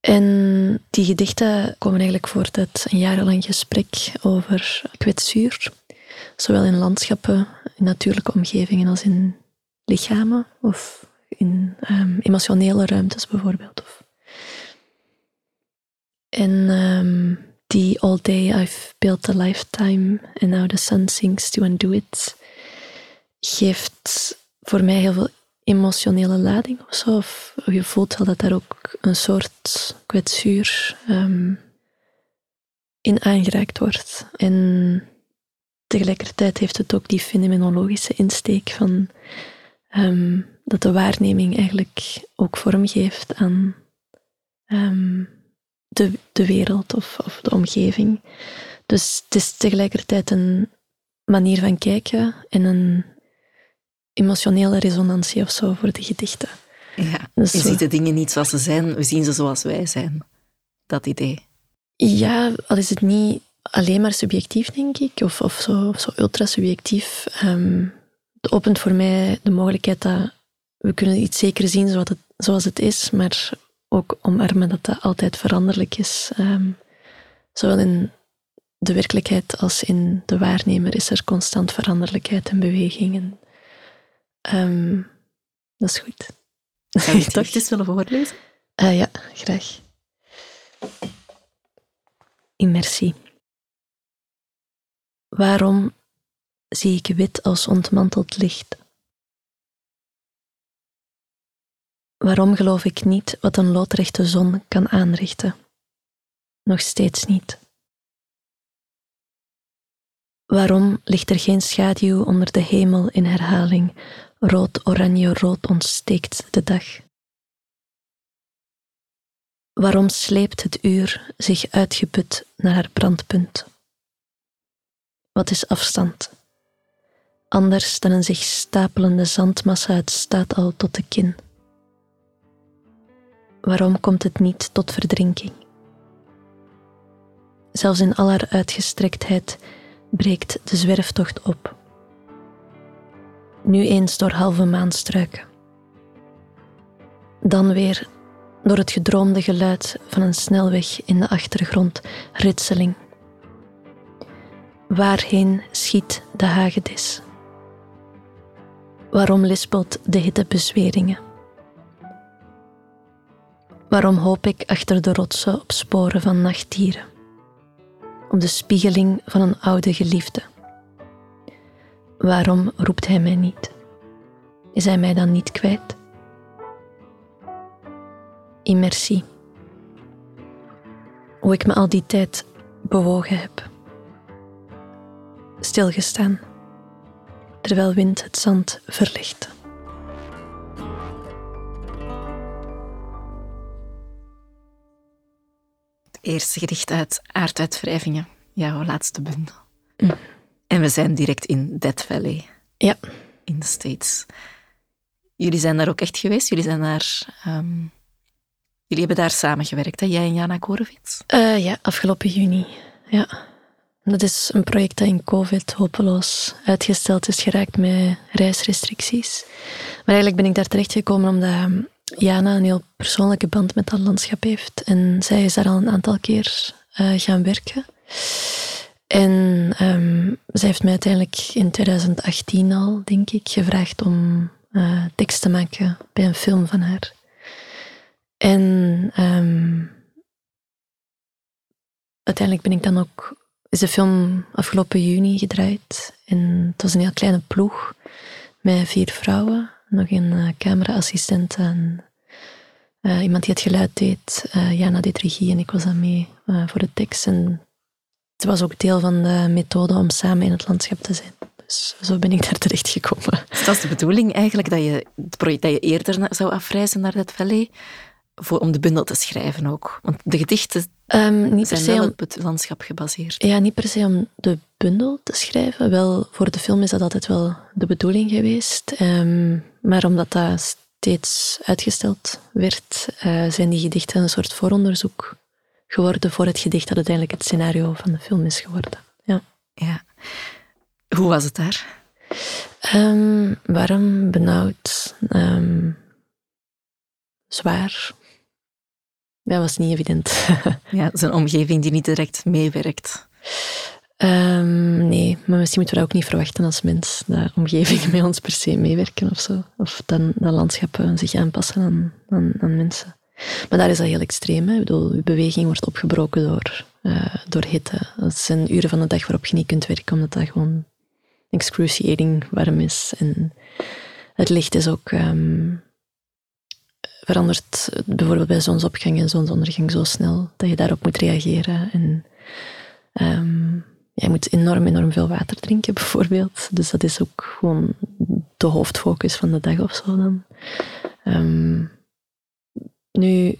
en die gedichten komen eigenlijk voort uit een jarenlang gesprek over kwetsuur. Zowel in landschappen, in natuurlijke omgevingen als in lichamen of in um, emotionele ruimtes bijvoorbeeld. En um, die All Day I've Built a Lifetime and Now the Sun Sinks to Undo It geeft voor mij heel veel emotionele lading of zo. Of je voelt wel dat daar ook een soort kwetsuur um, in aangeraakt wordt. En tegelijkertijd heeft het ook die fenomenologische insteek van um, dat de waarneming eigenlijk ook vorm geeft aan um, de, de wereld of, of de omgeving. Dus het is tegelijkertijd een manier van kijken en een emotionele resonantie of zo voor de gedichten. Ja, dus je ziet de dingen niet zoals ze zijn, we zien ze zoals wij zijn. Dat idee. Ja, al is het niet alleen maar subjectief, denk ik, of, of zo, zo ultra subjectief. Um, het opent voor mij de mogelijkheid dat we kunnen iets zeker zien zoals het, zoals het is, maar ook omarmen dat dat altijd veranderlijk is. Um, zowel in de werkelijkheid als in de waarnemer is er constant veranderlijkheid en beweging. En, um, dat is goed. Zou je het eens willen voorlezen? Uh, ja, graag. Immersie. Waarom zie ik wit als ontmanteld licht? Waarom geloof ik niet wat een loodrechte zon kan aanrichten? Nog steeds niet. Waarom ligt er geen schaduw onder de hemel in herhaling? Rood, oranje, rood ontsteekt de dag. Waarom sleept het uur zich uitgeput naar haar brandpunt? Wat is afstand? Anders dan een zich stapelende zandmassa het staat al tot de kin. Waarom komt het niet tot verdrinking? Zelfs in al haar uitgestrektheid breekt de zwerftocht op. Nu eens door halve maanstruiken. Dan weer door het gedroomde geluid van een snelweg in de achtergrond, ritseling. Waarheen schiet de hagedis? Waarom lispelt de hitte bezweringen? Waarom hoop ik achter de rotsen op sporen van nachtdieren? Op de spiegeling van een oude geliefde. Waarom roept hij mij niet? Is hij mij dan niet kwijt? Immersie. Hoe ik me al die tijd bewogen heb. Stilgestaan, terwijl wind het zand verlicht. eerste gedicht uit Aarduitwrijvingen, jouw laatste bundel. Mm. En we zijn direct in Death Valley. Ja. In de States. Jullie zijn daar ook echt geweest? Jullie zijn daar... Um, jullie hebben daar samengewerkt, hè? Jij en Jana Korevits? Uh, ja, afgelopen juni. Ja. Dat is een project dat in COVID hopeloos uitgesteld is geraakt met reisrestricties. Maar eigenlijk ben ik daar terechtgekomen omdat ehm, Jana een heel persoonlijke band met dat landschap heeft. En zij is daar al een aantal keer uh, gaan werken. En um, zij heeft mij uiteindelijk in 2018 al, denk ik, gevraagd om uh, tekst te maken bij een film van haar. En um, uiteindelijk ben ik dan ook, is de film afgelopen juni gedraaid. En het was een heel kleine ploeg met vier vrouwen nog een uh, cameraassistent en uh, iemand die het geluid deed. Jana deed regie en ik was dan mee voor de tekst. En het was ook deel van de methode om samen in het landschap te zijn. Dus zo ben ik daar terecht gekomen. Dus dat is de bedoeling eigenlijk, dat je het project dat je eerder zou afreizen naar dat valley, voor, om de bundel te schrijven ook. Want de gedichten um, niet zijn wel op het landschap gebaseerd. Ja, niet per se om de bundel te schrijven. Wel, voor de film is dat altijd wel de bedoeling geweest. Um, maar omdat dat steeds uitgesteld werd, uh, zijn die gedichten een soort vooronderzoek geworden voor het gedicht dat uiteindelijk het scenario van de film is geworden. Ja. ja. Hoe was het daar? Um, warm, benauwd, zwaar. Dat was niet evident. ja, een omgeving die niet direct meewerkt. Um, nee, maar misschien moeten we dat ook niet verwachten als mens, dat omgevingen met ons per se meewerken of zo. Of dan, dat landschappen zich aanpassen aan, aan, aan mensen. Maar daar is dat heel extreem. Hè. Ik bedoel, je beweging wordt opgebroken door, uh, door hitte. Dat zijn uren van de dag waarop je niet kunt werken, omdat dat gewoon excruciating warm is. En het licht is ook um, verandert bijvoorbeeld bij zonsopgang en zonsondergang zo snel dat je daarop moet reageren. En um, je moet enorm, enorm veel water drinken, bijvoorbeeld. Dus dat is ook gewoon de hoofdfocus van de dag of zo dan. Um, nu,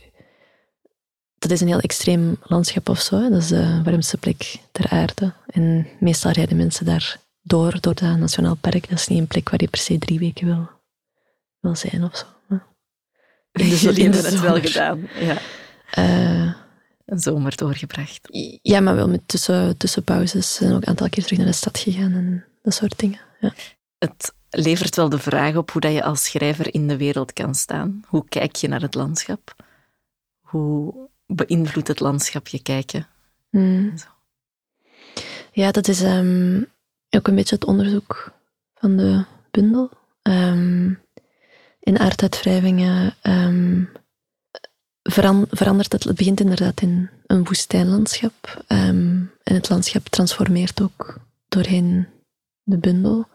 dat is een heel extreem landschap of zo. Dat is de warmste plek ter aarde. En meestal rijden mensen daar door, door dat nationaal park. Dat is niet een plek waar je per se drie weken wil, wil zijn of zo. Dus jullie hebben het wel gedaan. Ja. Uh, een zomer doorgebracht. Ja, maar wel met tussen, tussenpauzes. En ook een aantal keer terug naar de stad gegaan en dat soort dingen. Ja. Het levert wel de vraag op hoe dat je als schrijver in de wereld kan staan. Hoe kijk je naar het landschap? Hoe beïnvloedt het landschap je kijken? Hmm. Ja, dat is um, ook een beetje het onderzoek van de bundel. Um, in aarduitwrijvingen um, verandert het. Het begint inderdaad in een woestijnlandschap. En het landschap transformeert ook doorheen de bundel.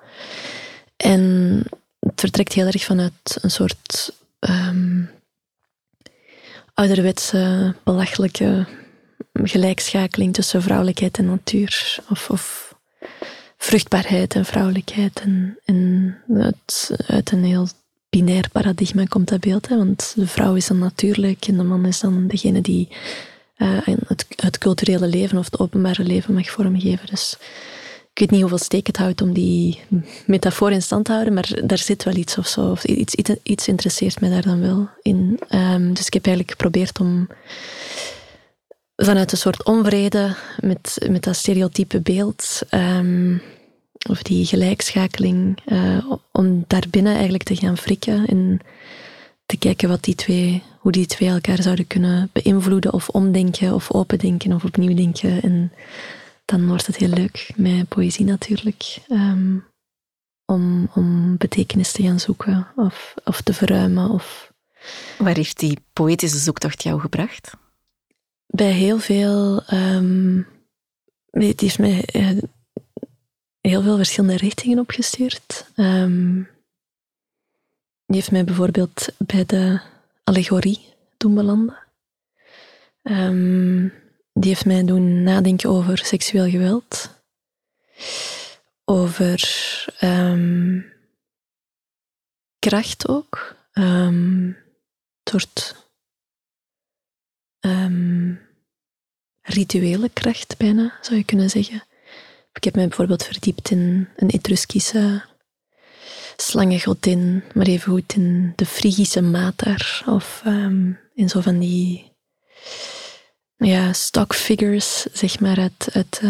En het vertrekt heel erg vanuit een soort um, ouderwetse, belachelijke gelijkschakeling tussen vrouwelijkheid en natuur. Of, vruchtbaarheid en vrouwelijkheid. En, en uit, een heel binair paradigma komt dat beeld. Hè? Want de vrouw is dan natuurlijk en de man is dan degene die uh, het, het, culturele leven of het openbare leven mag vormgeven. Dus ik weet niet hoeveel steek het houdt om die metafoor in stand te houden, maar daar zit wel iets of zo. Of iets, iets, iets interesseert mij daar dan wel in. Um, dus ik heb eigenlijk geprobeerd om vanuit een soort onvrede met, met dat stereotype beeld. Um, of die gelijkschakeling, uh, om daarbinnen eigenlijk te gaan frikken en te kijken wat die twee, hoe die twee elkaar zouden kunnen beïnvloeden of omdenken of opendenken of opnieuw denken. En dan wordt het heel leuk met poëzie natuurlijk. Um, om, om betekenis te gaan zoeken of, of te verruimen. Of... Waar heeft die poëtische zoektocht jou gebracht? Bij heel veel. Um, het heeft mij uh, heel veel verschillende richtingen opgestuurd. Um, die heeft mij bijvoorbeeld bij de allegorie doen belanden. Um, die heeft mij doen nadenken over seksueel geweld. Over um, kracht ook. een soort rituele kracht bijna, zou je kunnen zeggen. Ik heb mij bijvoorbeeld verdiept in een Etruskische slangengodin, maar even goed in de Frigische Mater of um, in zo van die ja, stock figures, zeg maar, uit, uit,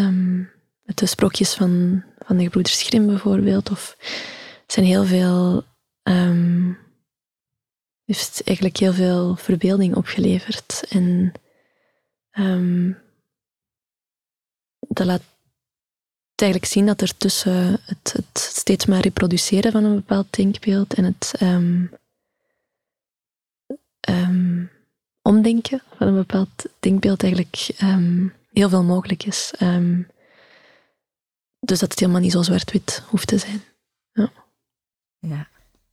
uit de sprookjes van, van de gebroeders Grimm bijvoorbeeld. Of er zijn heel veel, um, heeft eigenlijk heel veel verbeelding opgeleverd. En um, dat laat eigenlijk zien dat er tussen het, het, steeds maar reproduceren van een bepaald denkbeeld en het omdenken van een bepaald denkbeeld eigenlijk um, heel veel mogelijk is. dus dat het helemaal niet zo zwart-wit hoeft te zijn. Ja. ja.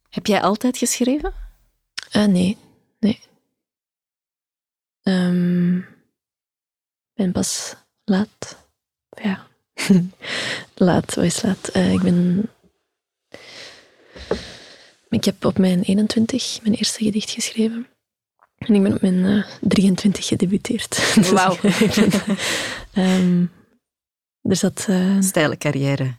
Heb jij altijd geschreven? Uh, nee, nee. Ik ben pas laat. Ja, laat, wat is laat? Uh, ik ben... Ik heb op mijn 21 mijn eerste gedicht geschreven. En ik ben op mijn uh, 23 gedebuteerd. Wauw. um, dus dat... Uh, Steile carrière.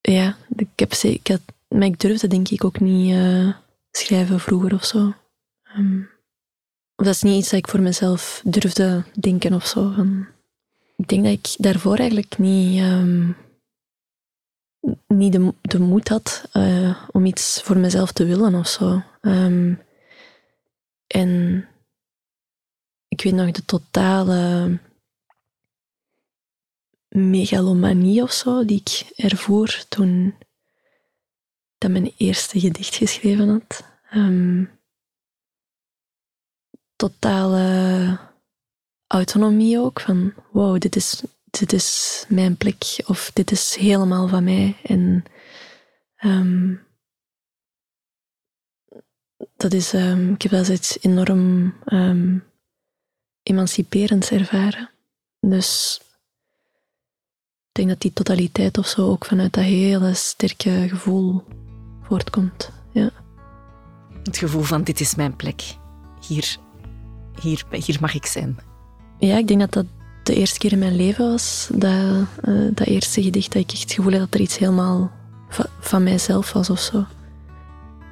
Ja, ik heb ik had, maar ik durfde denk ik ook niet uh, schrijven vroeger of zo. Um, of dat is niet iets dat ik voor mezelf durfde denken of zo. Um, ik denk dat ik daarvoor eigenlijk niet, um, niet de, de moed had uh, om iets voor mezelf te willen of zo. en ik weet nog de totale megalomanie of zo die ik ervoor toen dat mijn eerste gedicht geschreven had. Um, totale autonomie ook, van wow, dit is, dit is mijn plek of dit is helemaal van mij. En um, dat is, um, ik heb dat iets enorm emanciperends ervaren. Dus ik denk dat die totaliteit of zo ook vanuit dat hele sterke gevoel voortkomt. Ja. Het gevoel van dit is mijn plek. Hier, hier, hier mag ik zijn. Ja, ik denk dat dat de eerste keer in mijn leven was. Dat, uh, dat eerste gedicht dat ik echt het gevoel had dat er iets helemaal va van mijzelf was of zo.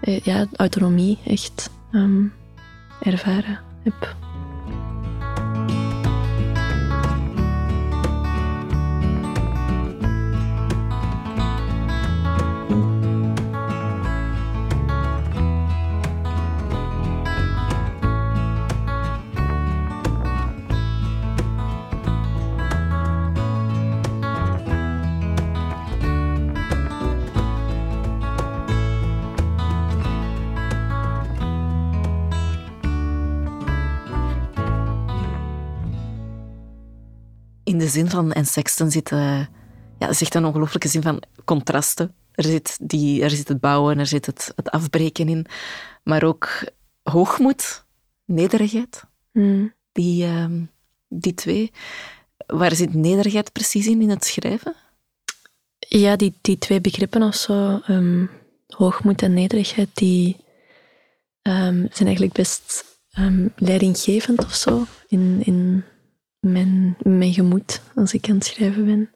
Uh, ja, autonomie echt um, ervaren heb. De zin van, en Sexton zit, uh, ja, zegt een ongelooflijke zin van contrasten. Er zit, die, er zit het bouwen, er zit het, het afbreken in, maar ook hoogmoed, nederigheid. Mm. Die, uh, die twee. Waar zit nederigheid precies in, in het schrijven? Ja, die, die twee begrippen of zo, um, hoogmoed en nederigheid, die um, zijn eigenlijk best um, leidinggevend of zo in, in mijn, mijn gemoed als ik aan het schrijven ben.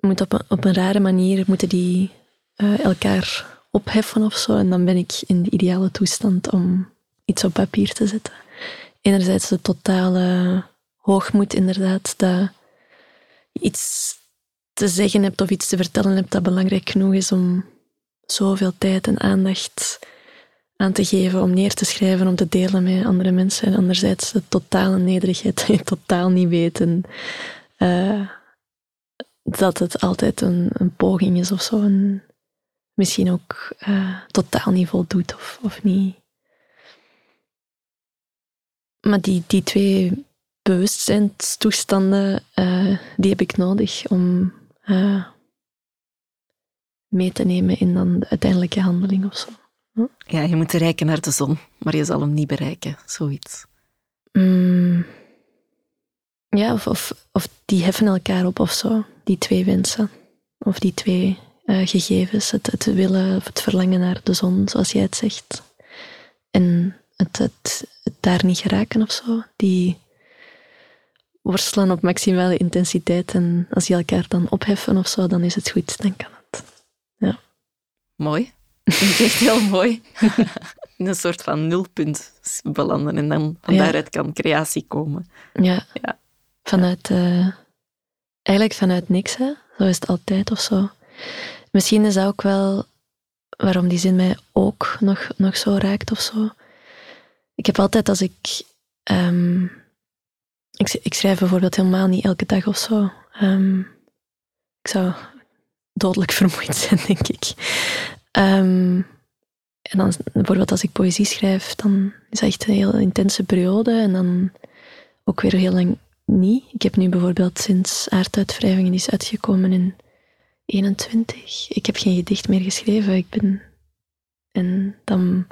Moet op, een, op een rare manier moeten die uh, elkaar opheffen of zo. En dan ben ik in de ideale toestand om iets op papier te zetten. Enerzijds de totale hoogmoed, inderdaad, dat je iets te zeggen hebt of iets te vertellen hebt dat belangrijk genoeg is om zoveel tijd en aandacht aan te geven, om neer te schrijven, om te delen met andere mensen. En anderzijds de totale nederigheid, dat totaal niet weet en, uh, dat het altijd een, een, poging is of zo. En misschien ook uh, totaal niet voldoet of, of niet. Maar die, die twee bewustzijnstoestanden, uh, die heb ik nodig om mee te nemen in dan de uiteindelijke handeling of zo. Ja, je moet reiken naar de zon, maar je zal hem niet bereiken, zoiets. Mm. Ja, of, of, of, die heffen elkaar op of zo, die twee wensen. Of die twee uh, gegevens, het, het willen of het verlangen naar de zon, zoals jij het zegt. En het, het, het daar niet geraken of zo. Die worstelen op maximale intensiteit en als die elkaar dan opheffen of zo, dan is het goed, dan kan het. Ja. Mooi. Dat is echt heel mooi. In een soort van nulpunt belanden en dan van daaruit kan creatie komen. Ja, ja. vanuit... Uh, eigenlijk vanuit niks, hè. Zo is het altijd of zo. Misschien is dat ook wel waarom die zin mij ook nog, nog zo raakt of zo. Ik heb altijd als ik... Um, ik, ik schrijf bijvoorbeeld helemaal niet elke dag of zo. Um, ik zou dodelijk vermoeid zijn, denk ik. Um, en dan bijvoorbeeld als ik poëzie schrijf, dan is dat echt een heel intense periode en dan ook weer heel lang niet. Ik heb nu bijvoorbeeld sinds Aarduitwrijvingen is uitgekomen in 21. Ik heb geen gedicht meer geschreven. Ik ben en dan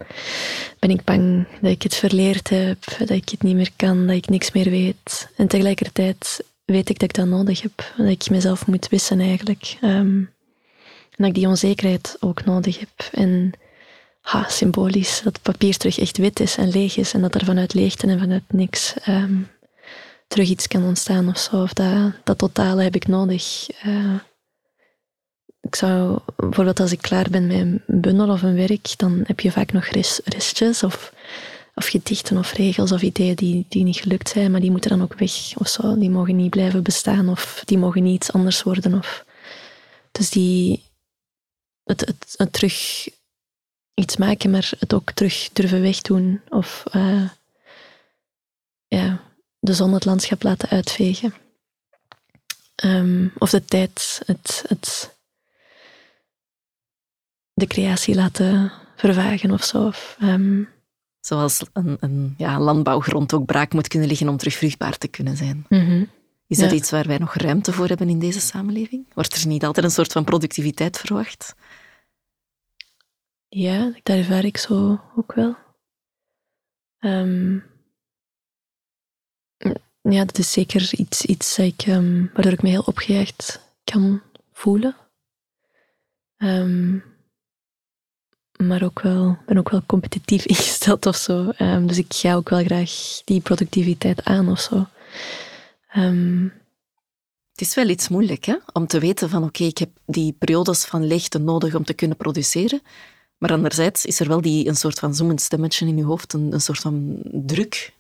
ben ik bang dat ik het verleerd heb, dat ik het niet meer kan, dat ik niks meer weet. En tegelijkertijd weet ik dat ik dat nodig heb. Dat ik mezelf moet wissen eigenlijk. Ehm, en dat ik die onzekerheid ook nodig heb. En ha, symbolisch, dat papier terug echt wit is en leeg is. En dat er vanuit leegte en vanuit niks ehm, terug iets kan ontstaan of zo. Of dat, dat totale heb ik nodig. Uh, ik zou, bijvoorbeeld als ik klaar ben met een bundel of een werk, dan heb je vaak nog restjes of, of gedichten of regels of ideeën die, die niet gelukt zijn, maar die moeten dan ook weg of zo. Die mogen niet blijven bestaan of die mogen niet iets anders worden. Of, dus die, het, het, het terug iets maken, maar het ook terug durven wegdoen of uh, ja, de zon het landschap laten uitvegen. Um, of de tijd, het, het de creatie laten vervagen of zo. Of, ehm, Zoals een, een ja, landbouwgrond ook braak moet kunnen liggen om terug vruchtbaar te kunnen zijn. Mhm. Is dat iets waar wij nog ruimte voor hebben in deze samenleving? Wordt er niet altijd een soort van productiviteit verwacht? Ja, daar ervaar ik zo ook wel. Um, ja, dat is zeker iets, iets dat ik, um, waardoor ik me heel opgejaagd kan voelen. Um, maar ook wel, ben ook wel competitief ingesteld of zo. Ehm, dus ik ga ook wel graag die productiviteit aan of zo. Ehm, het is wel iets moeilijk hè? om te weten van oké, ik heb die periodes van leegte nodig om te kunnen produceren. Maar anderzijds is er wel die, een soort van zoemend stemmetje in je hoofd, een, een soort van druk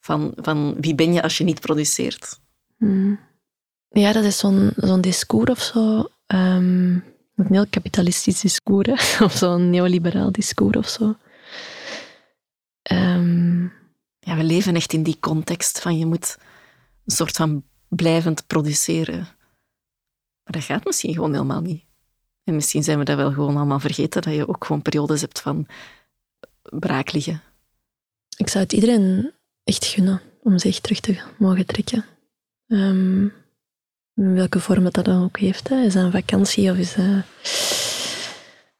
van, van wie ben je als je niet produceert. Hmm. Ja, dat is zo'n zo'n discours of zo. Um, een heel kapitalistisch discours, of zo'n neoliberaal discours of zo. Ehm, ja, we leven echt in die context van je moet een soort van blijvend produceren. Maar dat gaat misschien gewoon helemaal niet. En misschien zijn we dat wel gewoon allemaal vergeten, dat je ook gewoon periodes hebt van braak liggen. Ik zou het iedereen echt gunnen om zich terug te mogen trekken. Um, in welke vorm dat, dan ook heeft. Hè. Is dat een vakantie of is dat,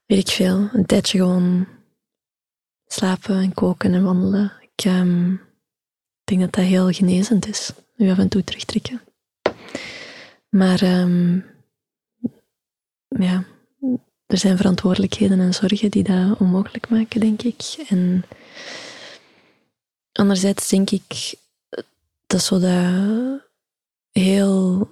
weet ik veel, een tijdje gewoon slapen en koken en wandelen. Ik um, denk dat dat heel genezend is, nu af en toe terugtrekken. Maar um, ja, er zijn verantwoordelijkheden en zorgen die dat onmogelijk maken, denk ik. En anderzijds denk ik dat zo dat heel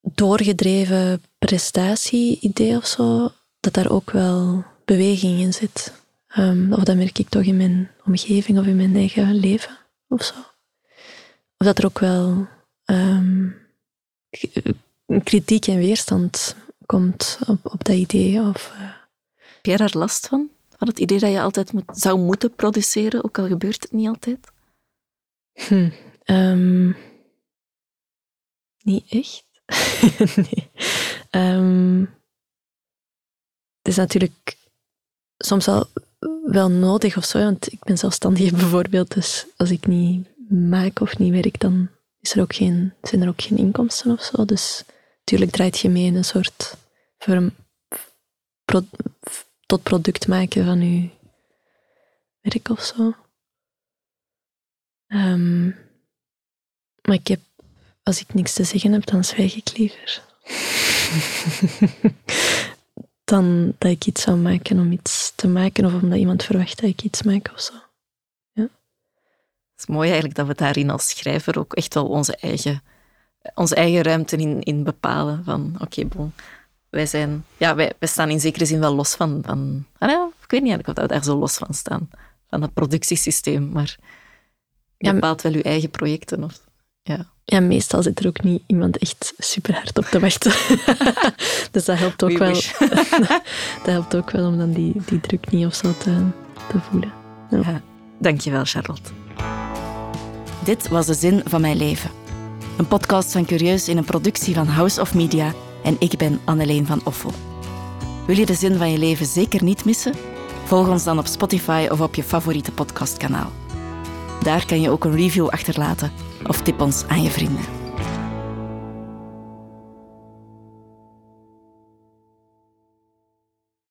doorgedreven prestatie-idee of zo, dat daar ook wel beweging in zit. Um, of dat merk ik toch in mijn omgeving of in mijn eigen leven of zo. Of dat er ook wel um, kritiek en weerstand komt op, op dat idee. Of, uh... Heb jij daar last van? Van het idee dat je altijd moet, zou moeten produceren, ook al gebeurt het niet altijd? Hm, um, niet echt. nee. Um, het is natuurlijk soms wel, wel nodig of zo, want ik ben zelfstandig bijvoorbeeld, dus als ik niet maak of niet werk, dan is er ook geen, zijn er ook geen inkomsten of zo. Dus natuurlijk draait je mee in een soort pro, tot product maken van je werk of zo. Um, maar ik heb als ik niks te zeggen heb, dan zwijg ik liever. dan dat ik iets zou maken om iets te maken of omdat iemand verwacht dat ik iets maak of zo. Ja. Het is mooi eigenlijk dat we daarin als schrijver ook echt wel onze eigen, onze eigen ruimte in, in bepalen. Van oké, okay, bon, wij zijn, ja, wij, wij staan in zekere zin wel los van, van ah, ja, ik weet niet eigenlijk of we daar zo los van staan, van het productiesysteem, maar je bepaalt wel je eigen projecten. Of, ja. Ja, meestal zit er ook niet iemand echt super hard op te wachten. dus dat helpt ook wel. dat helpt ook wel om dan die, die druk niet of zo te, te voelen. Ja. ja, dankjewel, Charlotte. Dit was de zin van mijn leven. Een podcast van Curieus in een productie van House of Media en ik ben Anneleen van Offel. Wil je de zin van je leven zeker niet missen? Volg ons dan op Spotify of op je favoriete podcastkanaal. Daar kan je ook een review achterlaten of tip ons aan je vrienden.